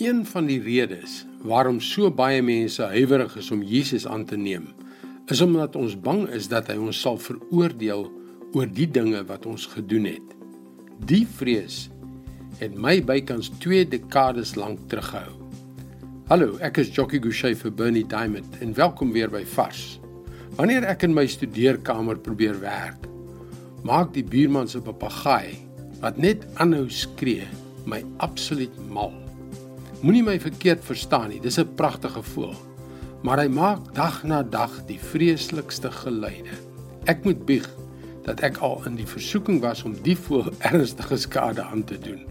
Een van die redes waarom so baie mense huiwerig is om Jesus aan te neem, is omdat ons bang is dat hy ons sal veroordeel oor die dinge wat ons gedoen het. Die vrees het my bykans 2 dekades lank teruggehou. Hallo, ek is Jockey Gouchee vir Bernie Diamond en welkom weer by Vars. Wanneer ek in my studeerkamer probeer werk, maak die buurman se papegaai wat net aanhou skree my absoluut mal. Moenie my verkeerd verstaan nie, dis 'n pragtige voël, maar hy maak dag na dag die vreeslikste geluide. Ek moet bieg dat ek al in die versoeking was om die voël ernstige skade aan te doen.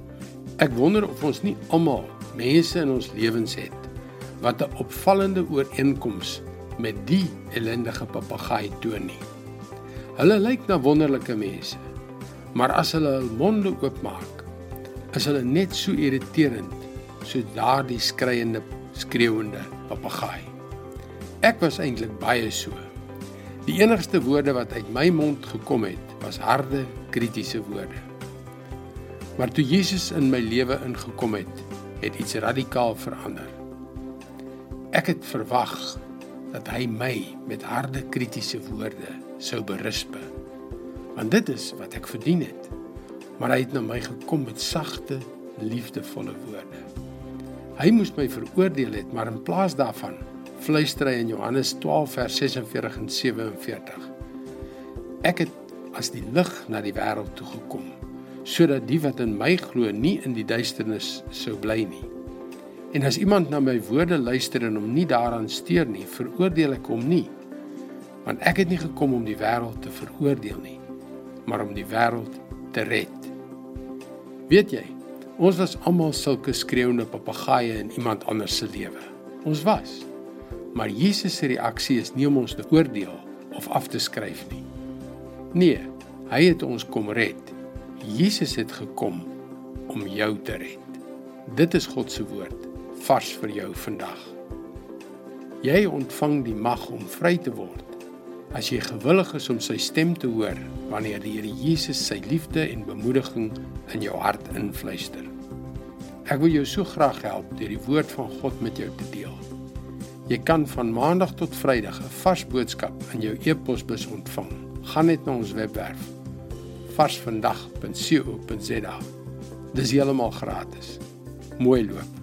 Ek wonder of ons nie almal mense in ons lewens het wat 'n opvallende ooreenkoms met die ellendige papegaai toon nie. Hulle lyk na wonderlike mense, maar as hulle hul monde oopmaak, is hulle net so irriterend so daardie skreiende skreeuende papegaai. Ek was eintlik baie so. Die enigste woorde wat uit my mond gekom het, was harde, kritiese woorde. Maar toe Jesus in my lewe ingekom het, het iets radikaal verander. Ek het verwag dat hy my met harde, kritiese woorde sou berisp. Want dit is wat ek verdien het. Maar hy het na my gekom met sagte, liefdevolle woorde. Hy moes my veroordeel het, maar in plaas daarvan fluister hy in Johannes 12 vers 46 en 47. Ek het as die lig na die wêreld toe gekom sodat die wat in my glo nie in die duisternis sou bly nie. En as iemand na my woorde luister en hom nie daaraan steur nie, veroordeel ek hom nie. Want ek het nie gekom om die wêreld te veroordeel nie, maar om die wêreld te red. Weet jy, Ons was almal sulke skreeuende papegaaie in iemand anders se lewe. Ons was. Maar Jesus se reaksie is nie om ons te oordeel of af te skryf nie. Nee, hy het ons kom red. Jesus het gekom om jou te red. Dit is God se woord vars vir jou vandag. Jy ontvang die mag om vry te word as jy gewillig is om sy stem te hoor wanneer die Here Jesus sy liefde en bemoediging in jou hart influister. Ek wil jou so graag help deur die woord van God met jou te deel. Jy kan van maandag tot vrydag 'n vars boodskap in jou e-posbus ontvang. Gaan net na ons webwerf varsvandag.co.za. Dis heeltemal gratis. Mooi loop.